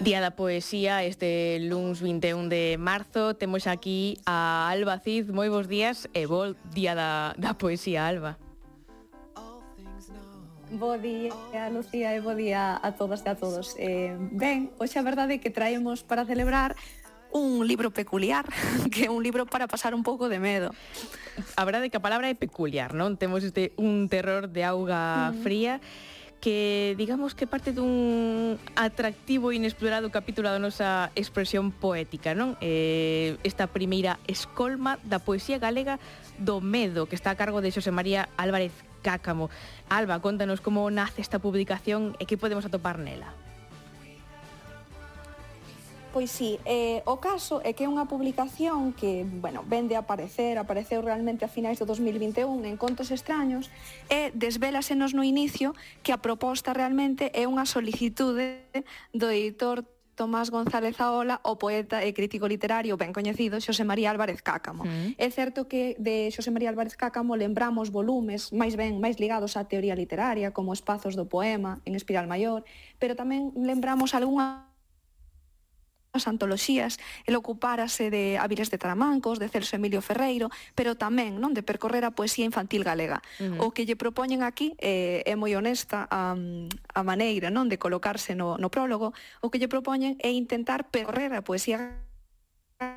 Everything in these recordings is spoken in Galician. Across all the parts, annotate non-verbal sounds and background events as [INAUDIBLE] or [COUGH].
Día da Poesía este luns 21 de marzo Temos aquí a Alba Cid Moi bons días e bo Día da, da Poesía, Alba Bo día, Lucía, e bo día a todas e a todos eh, Ben, hoxe a verdade é que traemos para celebrar un libro peculiar, [LAUGHS] que é un libro para pasar un pouco de medo. A verdade é que a palabra é peculiar, non? Temos este un terror de auga mm. fría. Mm que digamos que parte dun atractivo e inexplorado capítulo da nosa expresión poética, non? Eh, esta primeira escolma da poesía galega do medo, que está a cargo de Xosé María Álvarez Cácamo. Alba, contanos como nace esta publicación e que podemos atopar nela. Pois sí, eh, o caso é que é unha publicación que, bueno, vende a aparecer, apareceu realmente a finais do 2021 en Contos Extraños, e desvélasenos no inicio que a proposta realmente é unha solicitude do editor Tomás González Aola, o poeta e crítico literario ben coñecido Xosé María Álvarez Cácamo. Mm. É certo que de Xosé María Álvarez Cácamo lembramos volumes máis ben máis ligados á teoría literaria, como Espazos do Poema, en Espiral Maior, pero tamén lembramos algunha as antoloxías, el ocupárase de Avilés de Taramancos, de Celso Emilio Ferreiro, pero tamén non de percorrer a poesía infantil galega. Uh -huh. O que lle propoñen aquí eh, é moi honesta a, a maneira non de colocarse no, no prólogo, o que lle propoñen é intentar percorrer a poesía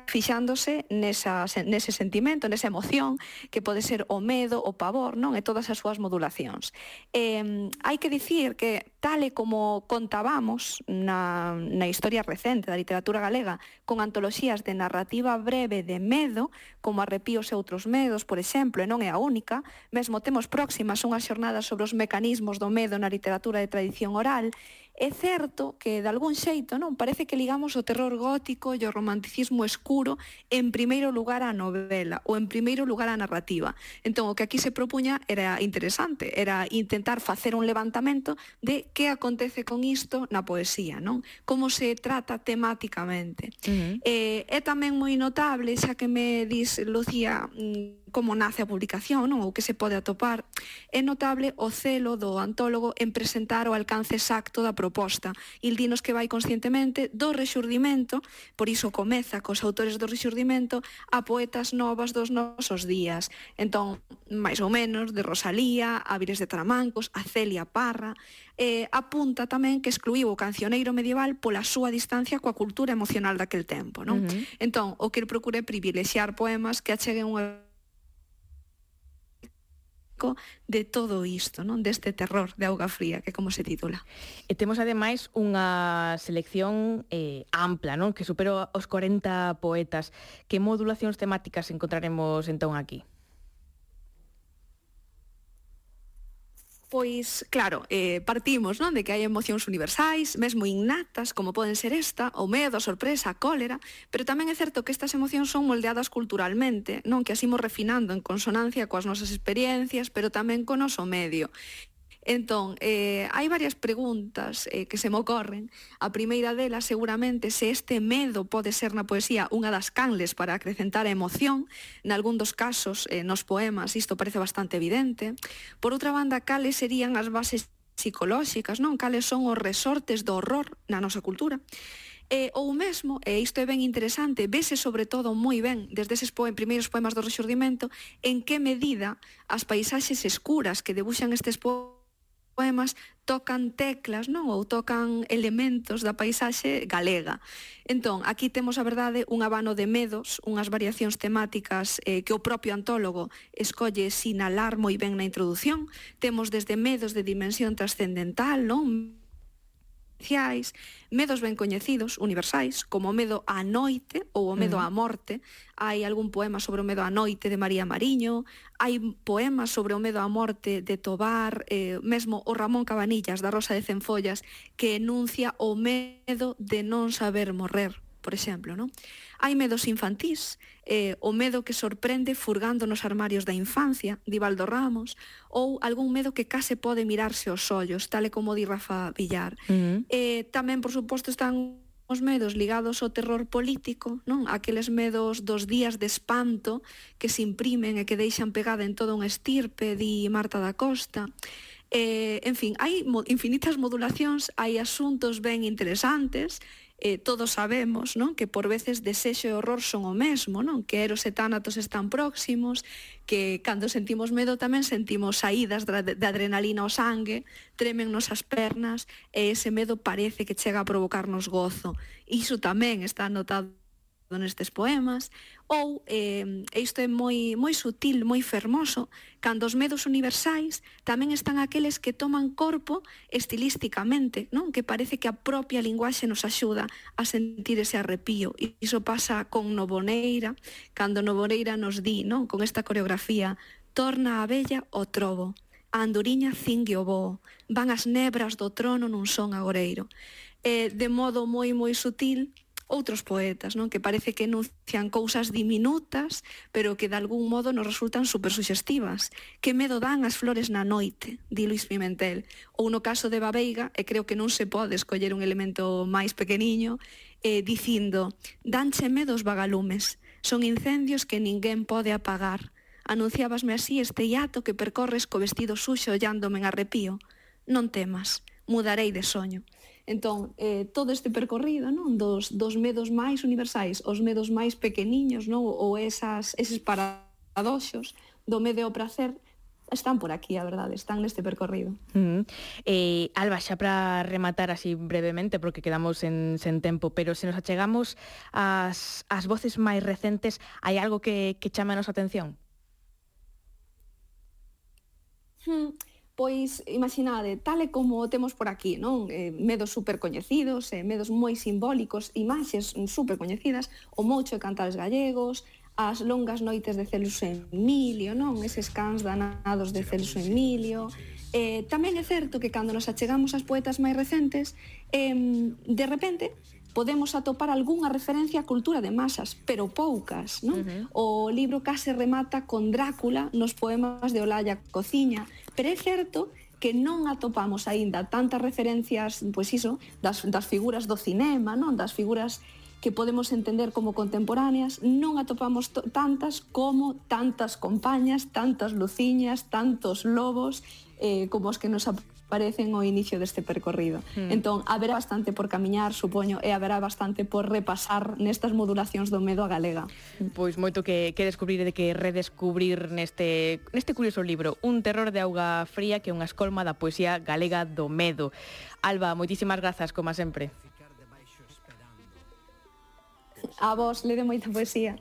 fixándose nesa, nese sentimento, nesa emoción, que pode ser o medo, o pavor, non? E todas as súas modulacións. Eh, hai que dicir que tal e como contábamos na, na historia recente da literatura galega, con antoloxías de narrativa breve de medo, como Arrepíos e outros medos, por exemplo, e non é a única, mesmo temos próximas unhas xornadas sobre os mecanismos do medo na literatura de tradición oral, É certo que, de algún xeito, non parece que ligamos o terror gótico e o romanticismo escuro en primeiro lugar á novela ou en primeiro lugar á narrativa. Entón, o que aquí se propuña era interesante, era intentar facer un levantamento de que acontece con isto na poesía, non? Como se trata temáticamente. Uh -huh. eh, é tamén moi notable, xa que me dis, Lucía, mm, como nace a publicación non? ou que se pode atopar, é notable o celo do antólogo en presentar o alcance exacto da proposta. Il dinos que vai conscientemente do rexurdimento, por iso comeza cos autores do rexurdimento a poetas novas dos nosos días. Entón, máis ou menos, de Rosalía, a Vires de Tramancos, a Celia Parra, eh, apunta tamén que excluiu o cancioneiro medieval pola súa distancia coa cultura emocional daquel tempo. Non? Uh -huh. Entón, o que el procure privilexiar poemas que acheguen unha de todo isto, non deste terror de auga fría, que como se titula. E temos ademais unha selección eh, ampla, non que supera os 40 poetas. Que modulacións temáticas encontraremos entón aquí? Pois, claro, eh, partimos non de que hai emocións universais, mesmo innatas, como poden ser esta, o medo, a sorpresa, a cólera, pero tamén é certo que estas emocións son moldeadas culturalmente, non que as imos refinando en consonancia coas nosas experiencias, pero tamén co noso medio. Entón, eh, hai varias preguntas eh, que se me ocorren. A primeira delas, seguramente, se este medo pode ser na poesía unha das canles para acrecentar a emoción, nalgún dos casos eh, nos poemas isto parece bastante evidente. Por outra banda, cales serían as bases psicolóxicas, non? Cales son os resortes do horror na nosa cultura? E, ou mesmo, e isto é ben interesante, vese sobre todo moi ben desde eses poem, primeiros poemas do Rexurdimento en que medida as paisaxes escuras que debuxan estes poemas poemas tocan teclas, non? Ou tocan elementos da paisaxe galega. Entón, aquí temos a verdade un abano de medos, unhas variacións temáticas eh, que o propio antólogo escolle sinalar moi ben na introdución. Temos desde medos de dimensión trascendental, non? existenciais, medos ben coñecidos, universais, como o medo á noite ou o medo á morte. Hai algún poema sobre o medo á noite de María Mariño, hai poemas sobre o medo á morte de Tobar, eh, mesmo o Ramón Cabanillas da Rosa de Cenfollas, que enuncia o medo de non saber morrer por exemplo. Non? Hai medos infantís, eh, o medo que sorprende furgando nos armarios da infancia, di Valdo Ramos, ou algún medo que case pode mirarse os ollos, tal e como di Rafa Villar. Uh -huh. eh, tamén, por suposto, están os medos ligados ao terror político, non? Aqueles medos dos días de espanto que se imprimen e que deixan pegada en todo un estirpe, di Marta da Costa. Eh, en fin, hai infinitas modulacións, hai asuntos ben interesantes, eh, todos sabemos non que por veces desexo e horror son o mesmo, non que Eros e Tánatos están próximos, que cando sentimos medo tamén sentimos saídas de adrenalina ao sangue, tremennos as pernas e ese medo parece que chega a provocarnos gozo. Iso tamén está anotado nestes poemas ou eh, isto é moi moi sutil, moi fermoso, cando os medos universais tamén están aqueles que toman corpo estilísticamente, non? Que parece que a propia linguaxe nos axuda a sentir ese arrepío. E iso pasa con Novoneira, cando Novoneira nos di, non? Con esta coreografía, torna a bella o trobo, a anduriña cingue o boo, van as nebras do trono nun son agoreiro. Eh, de modo moi moi sutil, outros poetas, non? que parece que enuncian cousas diminutas, pero que de algún modo nos resultan supersuxestivas. Que medo dan as flores na noite, di Luis Pimentel. Ou no caso de Babeiga, e creo que non se pode escoller un elemento máis pequeniño, eh, dicindo, danche medo os vagalumes, son incendios que ninguén pode apagar. Anunciabasme así este hiato que percorres co vestido suxo ollándome en arrepío. Non temas, mudarei de soño. Entón, eh, todo este percorrido non dos, dos medos máis universais, os medos máis pequeniños non ou esas, eses paradoxos do medo ao prazer están por aquí, a verdade, están neste percorrido. Uh -huh. eh, Alba, xa para rematar así brevemente, porque quedamos en, sen tempo, pero se nos achegamos ás, ás voces máis recentes, hai algo que, que chama a nosa atención? Hmm. Pois, imaginade, tal e como temos por aquí, non? Eh, medos super coñecidos, eh, medos moi simbólicos, imaxes super coñecidas, o mocho e cantares gallegos, as longas noites de Celso Emilio, non? Eses cans danados de Celso Emilio. Eh, tamén é certo que cando nos achegamos ás poetas máis recentes, eh, de repente podemos atopar algunha referencia á cultura de masas, pero poucas, non? Uh -huh. O libro case remata con Drácula nos poemas de Olalla Cociña, pero é certo que non atopamos aínda tantas referencias, pois iso, das, das figuras do cinema, non? Das figuras que podemos entender como contemporáneas, non atopamos tantas como tantas compañas, tantas luciñas, tantos lobos, eh, como os que nos parecen ao inicio deste percorrido. Mm. Entón, haberá bastante por camiñar, supoño, e haberá bastante por repasar nestas modulacións do medo a galega. Pois moito que, que descubrir e de que redescubrir neste, neste curioso libro, Un terror de auga fría que é unha escolma da poesía galega do medo. Alba, moitísimas grazas, como sempre. A vos, lede moita poesía.